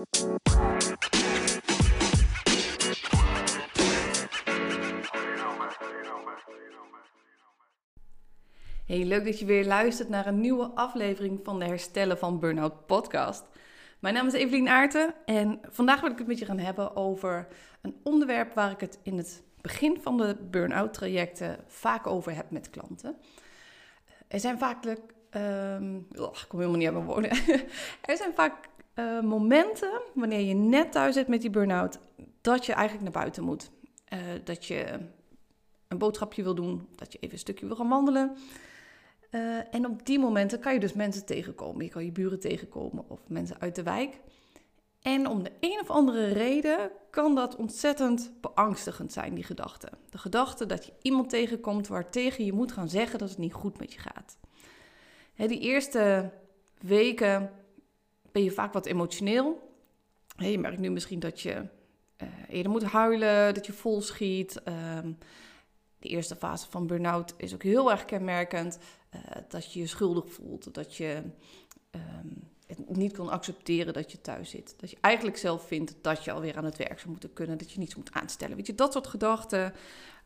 Hey, leuk dat je weer luistert naar een nieuwe aflevering van de Herstellen van Burnout podcast. Mijn naam is Evelien Aarten en vandaag wil ik het met je gaan hebben over een onderwerp waar ik het in het begin van de burn-out trajecten vaak over heb met klanten. Er zijn vaak, um, ik kom helemaal niet aan mijn er zijn vaak uh, momenten wanneer je net thuis zit met die burn-out, dat je eigenlijk naar buiten moet. Uh, dat je een boodschapje wil doen, dat je even een stukje wil gaan wandelen. Uh, en op die momenten kan je dus mensen tegenkomen. Je kan je buren tegenkomen of mensen uit de wijk. En om de een of andere reden kan dat ontzettend beangstigend zijn, die gedachte. De gedachte dat je iemand tegenkomt waartegen je moet gaan zeggen dat het niet goed met je gaat. Hè, die eerste weken ben je vaak wat emotioneel. je merkt nu misschien dat je uh, eerder moet huilen, dat je vol schiet. Um, de eerste fase van burn-out is ook heel erg kenmerkend. Uh, dat je je schuldig voelt, dat je um, het niet kan accepteren dat je thuis zit. Dat je eigenlijk zelf vindt dat je alweer aan het werk zou moeten kunnen, dat je niets moet aanstellen. Weet je, dat soort gedachten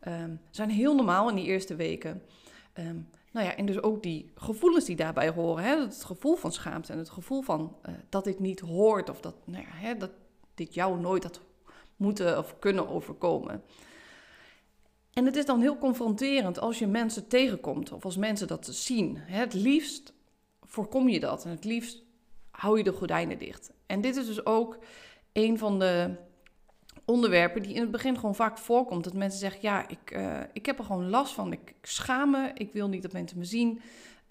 um, zijn heel normaal in die eerste weken. Nou ja, en dus ook die gevoelens die daarbij horen. Hè? Het gevoel van schaamte en het gevoel van uh, dat dit niet hoort of dat, nou ja, hè, dat dit jou nooit had moeten of kunnen overkomen. En het is dan heel confronterend als je mensen tegenkomt of als mensen dat zien. Het liefst voorkom je dat en het liefst hou je de gordijnen dicht. En dit is dus ook een van de onderwerpen die in het begin gewoon vaak voorkomt. Dat mensen zeggen, ja, ik, uh, ik heb er gewoon last van. Ik schaam me, ik wil niet dat mensen me zien.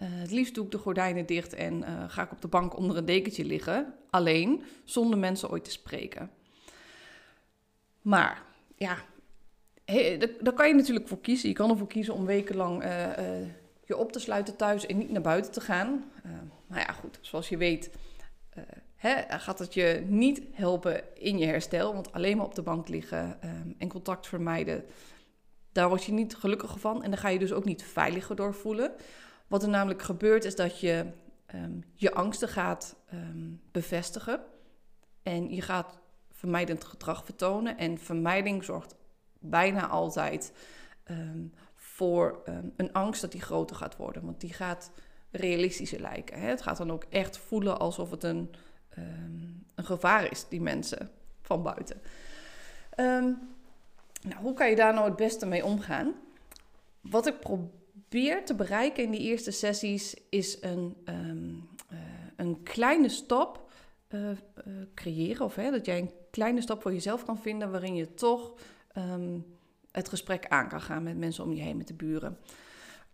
Uh, het liefst doe ik de gordijnen dicht en uh, ga ik op de bank onder een dekentje liggen. Alleen, zonder mensen ooit te spreken. Maar, ja, hey, daar kan je natuurlijk voor kiezen. Je kan ervoor kiezen om wekenlang je op te sluiten thuis en niet naar buiten te gaan. maar ja, goed, zoals je weet gaat het je niet helpen in je herstel. Want alleen maar op de bank liggen um, en contact vermijden, daar word je niet gelukkiger van. En daar ga je dus ook niet veiliger door voelen. Wat er namelijk gebeurt is dat je um, je angsten gaat um, bevestigen. En je gaat vermijdend gedrag vertonen. En vermijding zorgt bijna altijd voor een angst dat die groter gaat worden. Want die gaat realistischer lijken. Het gaat dan ook echt voelen alsof het een um, een gevaar is, die mensen van buiten. Um, nou, hoe kan je daar nou het beste mee omgaan? Wat ik probeer te bereiken in die eerste sessies is een, um, uh, een kleine stap uh, uh, creëren. Of hè, dat jij een kleine stap voor jezelf kan vinden waarin je toch het gesprek aan kan gaan met mensen om je heen, met de buren.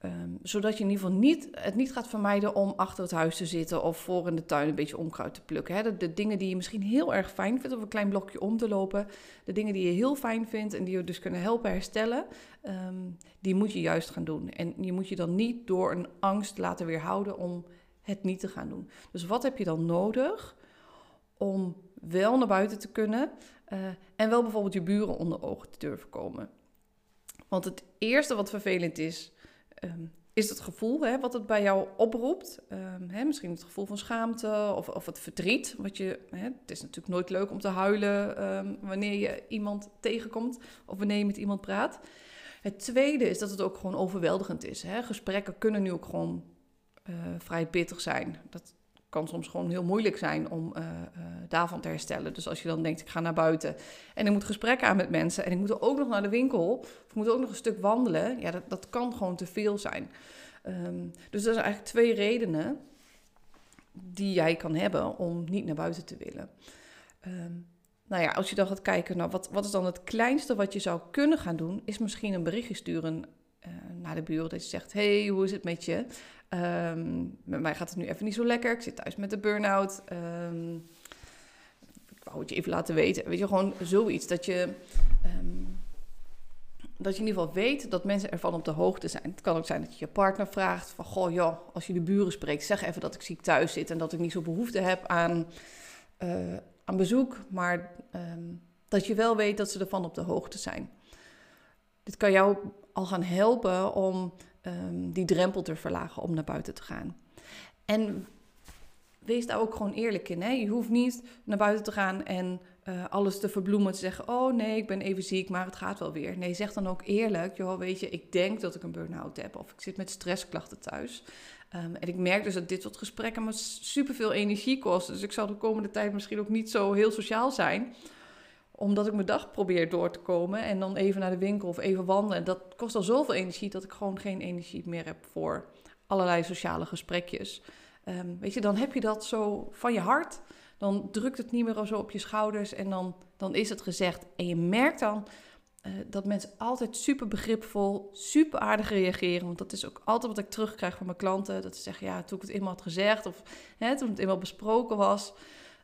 Um, zodat je in ieder geval niet, het niet gaat vermijden om achter het huis te zitten of voor in de tuin een beetje onkruid te plukken. De, dingen die je misschien heel erg fijn vindt, of een klein blokje om te lopen, de dingen die je heel fijn vindt en die je dus kunnen helpen herstellen, um, die moet je juist gaan doen. En je moet je dan niet door een angst laten weerhouden om het niet te gaan doen. Dus wat heb je dan nodig om wel naar buiten te kunnen uh, en wel bijvoorbeeld je buren onder ogen te durven komen? Want het eerste wat vervelend is, um, is het gevoel hè, wat het bij jou oproept. Um, hè, misschien het gevoel van schaamte of, of het verdriet. Wat je, hè, het is natuurlijk nooit leuk om te huilen um, wanneer je iemand tegenkomt of wanneer je met iemand praat. Het tweede is dat het ook gewoon overweldigend is. Hè. Gesprekken kunnen nu ook gewoon uh, vrij pittig zijn. Dat kan soms gewoon heel moeilijk zijn om uh, uh, daarvan te herstellen. Dus als je dan denkt, ik ga naar buiten en ik moet gesprekken aan met mensen en ik moet ook nog naar de winkel of ik moet ook nog een stuk wandelen, ja, dat, dat kan gewoon te veel zijn. Um, dus dat zijn eigenlijk twee redenen die jij kan hebben om niet naar buiten te willen. Um, nou ja, als je dan gaat kijken naar wat, wat is dan het kleinste wat je zou kunnen gaan doen, is misschien een berichtje sturen uh, naar de buren. Dat je zegt, hey, hoe is het met je? Um, met mij gaat het nu even niet zo lekker. Ik zit thuis met de burn-out. Um, ik wou het je even laten weten. Weet je, gewoon zoiets. Dat je, um, dat je in ieder geval weet dat mensen ervan op de hoogte zijn. Het kan ook zijn dat je je partner vraagt van... Goh, joh, als je de buren spreekt, zeg even dat ik ziek thuis zit... en dat ik niet zo behoefte heb aan, uh, aan bezoek. Maar dat je wel weet dat ze ervan op de hoogte zijn. Dit kan jou al gaan helpen om um, die drempel te verlagen om naar buiten te gaan. En wees daar ook gewoon eerlijk in. Hè? Je hoeft niet naar buiten te gaan en uh, alles te verbloemen. Te zeggen, oh nee, ik ben even ziek, maar het gaat wel weer. Nee, zeg dan ook eerlijk, joh, weet je, ik denk dat ik een burn-out heb. Of ik zit met stressklachten thuis. Um, en ik merk dus dat dit soort gesprekken me superveel energie kosten. Dus ik zal de komende tijd misschien ook niet zo heel sociaal zijn omdat ik mijn dag probeer door te komen en dan even naar de winkel of even wandelen. Dat kost al zoveel energie dat ik gewoon geen energie meer heb voor allerlei sociale gesprekjes. Um, weet je, dan heb je dat zo van je hart. Dan drukt het niet meer zo op je schouders en dan, dan is het gezegd. En je merkt dan uh, dat mensen altijd super begripvol, super aardig reageren. Want dat is ook altijd wat ik terugkrijg van mijn klanten. Dat ze zeggen, ja, toen ik het eenmaal had gezegd of hè, toen het eenmaal besproken was...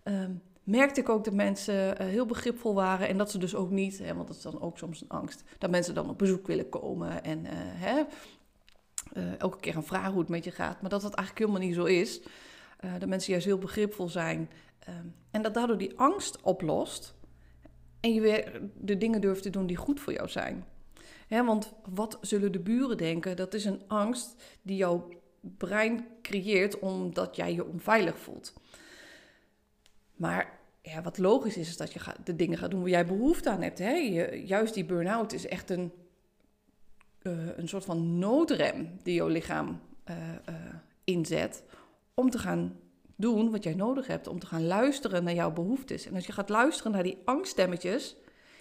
Um, merkte ik ook dat mensen uh, heel begripvol waren. En dat ze dus ook niet, hè, want dat is dan ook soms een angst, dat mensen dan op bezoek willen komen. En uh, hè, uh, elke keer gaan vragen hoe het met je gaat. Maar dat dat eigenlijk helemaal niet zo is. dat mensen juist heel begripvol zijn. Ehm, en dat daardoor die angst oplost. En je weer de dingen durft te doen die goed voor jou zijn. Hè, want wat zullen de buren denken? Dat is een angst die jouw brein creëert omdat jij je onveilig voelt. Maar ja, wat logisch is, is dat je de dingen gaat doen waar jij behoefte aan hebt. Hè? Juist die burn-out is echt een, uh, een soort van noodrem die jouw lichaam uh, uh, inzet om te gaan doen wat jij nodig hebt, om te gaan luisteren naar jouw behoeftes. En als je gaat luisteren naar die angststemmetjes,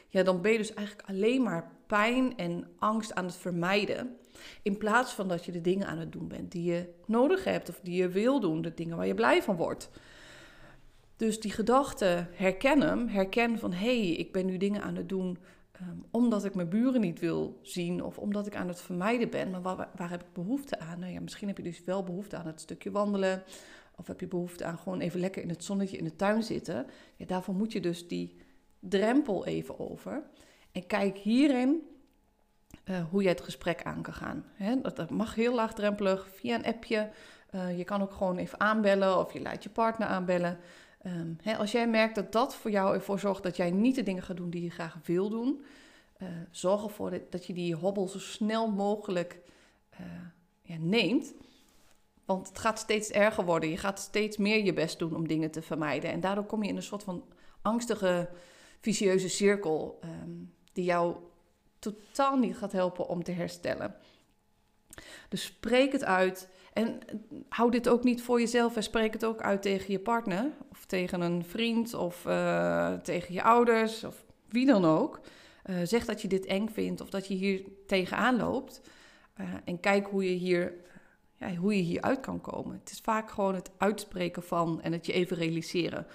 ja, dan ben je dus eigenlijk alleen maar pijn en angst aan het vermijden. In plaats van dat je de dingen aan het doen bent die je nodig hebt of die je wil doen, de dingen waar je blij van wordt. Dus die gedachte, herken hem. Herken van, hé, hey, ik ben nu dingen aan het doen um, omdat ik mijn buren niet wil zien of omdat ik aan het vermijden ben. Maar waar, waar heb ik behoefte aan? Nou ja, misschien heb je dus wel behoefte aan het stukje wandelen. Of heb je behoefte aan gewoon even lekker in het zonnetje in de tuin zitten. Ja, daarvoor moet je dus die drempel even over. En kijk hierin uh, hoe je het gesprek aan kan gaan. Dat, dat, mag heel laagdrempelig via een appje. Uh, je kan ook gewoon even aanbellen of je laat je partner aanbellen. Um, hè, als jij merkt dat dat voor jou ervoor zorgt dat jij niet de dingen gaat doen die je graag wil doen, uh, zorg ervoor dat, je die hobbel zo snel mogelijk uh, ja, neemt. Want het gaat steeds erger worden. Je gaat steeds meer je best doen om dingen te vermijden. En daardoor kom je in een soort van angstige, vicieuze cirkel um, die jou totaal niet gaat helpen om te herstellen. Dus spreek het uit. En hou dit ook niet voor jezelf en spreek het ook uit tegen je partner. Of tegen een vriend of uh, tegen je ouders of wie dan ook. Uh, zeg dat je dit eng vindt of dat je hier tegenaan loopt. En kijk hoe je, hier, ja, hoe je hieruit kan komen. Het is vaak gewoon het uitspreken van en het je even realiseren.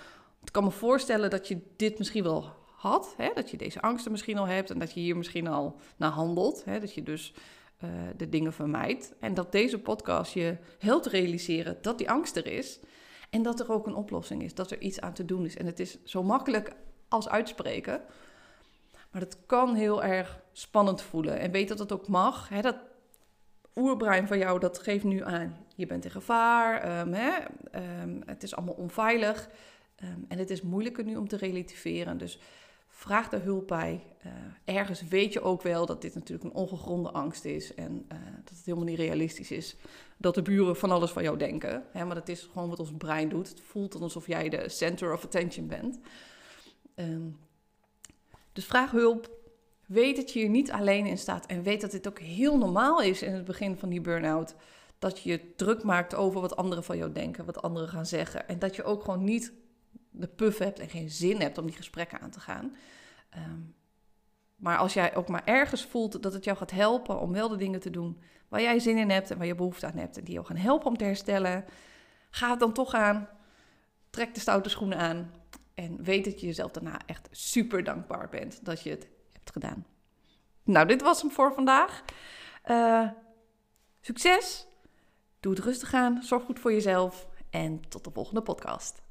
Ik kan me voorstellen dat je dit misschien wel had. Hè? Dat je deze angsten misschien al hebt en dat je hier misschien al naar handelt. Hè? Dat je dus uh, de dingen vermijdt. En dat deze podcast je helpt realiseren dat die angst er is. En dat er ook een oplossing is, dat er iets aan te doen is. En het is zo makkelijk als uitspreken. Maar het kan heel erg spannend voelen. En weet dat het ook mag. Hè, dat oerbrein van jou, dat geeft nu aan. Je bent in gevaar. Um, hè, um, het is allemaal onveilig. Um, en het is moeilijker nu om te relativeren. Dus vraag daar hulp bij. Uh, ergens weet je ook wel dat dit natuurlijk een ongegronde angst is en uh, dat het helemaal niet realistisch is dat de buren van alles van jou denken. Hè, maar dat is gewoon wat ons brein doet. Het voelt alsof jij de center of attention bent. Um, dus vraag hulp. Weet dat je hier niet alleen in staat en weet dat dit ook heel normaal is in het begin van die burn-out. Dat je je druk maakt over wat anderen van jou denken, wat anderen gaan zeggen. En dat je ook gewoon niet de puff hebt en geen zin hebt om die gesprekken aan te gaan. Um, maar als jij ook maar ergens voelt dat het jou gaat helpen om wel de dingen te doen waar jij zin in hebt en waar je behoefte aan hebt en die jou gaan helpen om te herstellen, ga het dan toch aan. Trek de stoute schoenen aan en weet dat je jezelf daarna echt super dankbaar bent dat je het hebt gedaan. Nou, dit was hem voor vandaag. Uh, succes! Doe het rustig aan, zorg goed voor jezelf en tot de volgende podcast.